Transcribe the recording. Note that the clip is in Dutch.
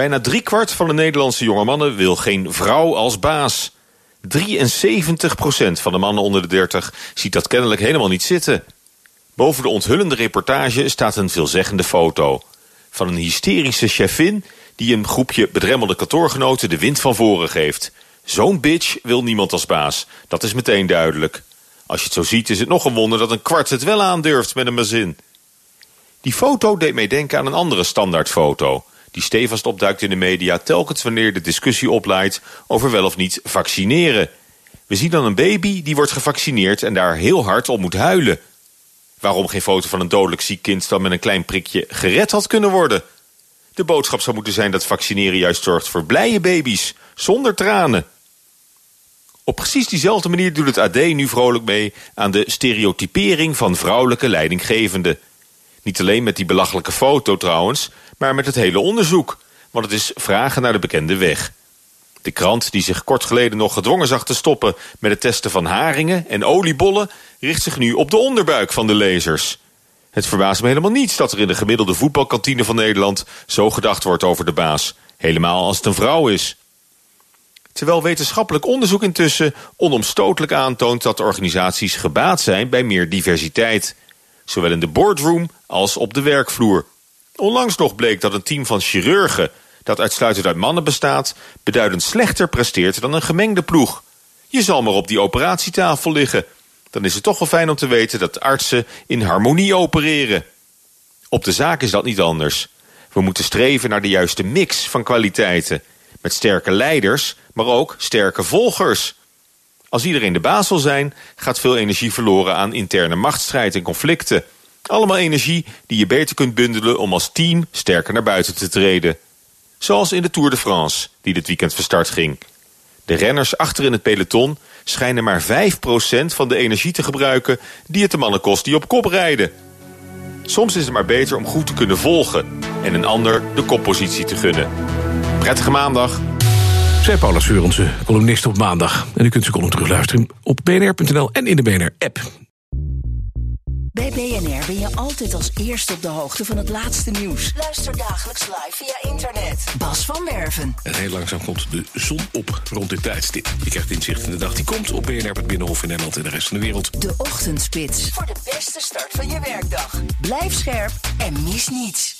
Bijna driekwart van de Nederlandse jonge mannen wil geen vrouw als baas. 73% van de mannen onder de 30 ziet dat kennelijk helemaal niet zitten. Boven de onthullende reportage staat een veelzeggende foto. Van een hysterische chefin die een groepje bedremmelde kantoorgenoten de wind van voren geeft. Zo'n bitch wil niemand als baas. Dat is meteen duidelijk. Als je het zo ziet is het nog een wonder dat een kwart het wel aandurft met een bazin. Die foto deed mij denken aan een andere standaardfoto die stevast opduikt in de media telkens wanneer de discussie oplaait over wel of niet vaccineren. We zien dan een baby die wordt gevaccineerd en daar heel hard om moet huilen. Waarom geen foto van een dodelijk ziek kind dan met een klein prikje gered had kunnen worden? De boodschap zou moeten zijn dat vaccineren juist zorgt voor blije baby's, zonder tranen. Op precies diezelfde manier doet het AD nu vrolijk mee aan de stereotypering van vrouwelijke leidinggevenden. Niet alleen met die belachelijke foto trouwens, maar met het hele onderzoek. Want het is vragen naar de bekende weg. De krant, die zich kort geleden nog gedwongen zag te stoppen... met het testen van haringen en oliebollen... richt zich nu op de onderbuik van de lezers. Het verbaast me helemaal niets dat er in de gemiddelde voetbalkantine van Nederland... zo gedacht wordt over de baas. Helemaal als het een vrouw is. Terwijl wetenschappelijk onderzoek intussen onomstotelijk aantoont... dat organisaties gebaat zijn bij meer diversiteit. Zowel in de boardroom als op de werkvloer. Onlangs nog bleek dat een team van chirurgen... dat uitsluitend uit mannen bestaat... beduidend slechter presteert dan een gemengde ploeg. Je zal maar op die operatietafel liggen. Dan is het toch wel fijn om te weten dat artsen in harmonie opereren. Op de zaak is dat niet anders. We moeten streven naar de juiste mix van kwaliteiten. Met sterke leiders, maar ook sterke volgers. Als iedereen de baas wil zijn, gaat veel energie verloren aan interne machtsstrijd en conflicten... Allemaal energie die je beter kunt bundelen om als team sterker naar buiten te treden. Zoals in de Tour de France, die dit weekend van start ging. De renners achter in het peloton schijnen maar 5% van de energie te gebruiken... die het de mannen kost die op kop rijden. Soms is het maar beter om goed te kunnen volgen... en een ander de koppositie te gunnen. Prettige maandag. Zij Paula Seurense, columnist op maandag. En u kunt ze column terugluisteren op bnr.nl en in de BNR-app. Bij BNR ben je altijd als eerste op de hoogte van het laatste nieuws. Luister dagelijks live via internet. Bas van Werven. En heel langzaam komt de zon op rond dit tijdstip. Je krijgt inzicht in de dag die komt op BNR, het Binnenhof in Nederland en de rest van de wereld. De Ochtendspits. Voor de beste start van je werkdag. Blijf scherp en mis niets.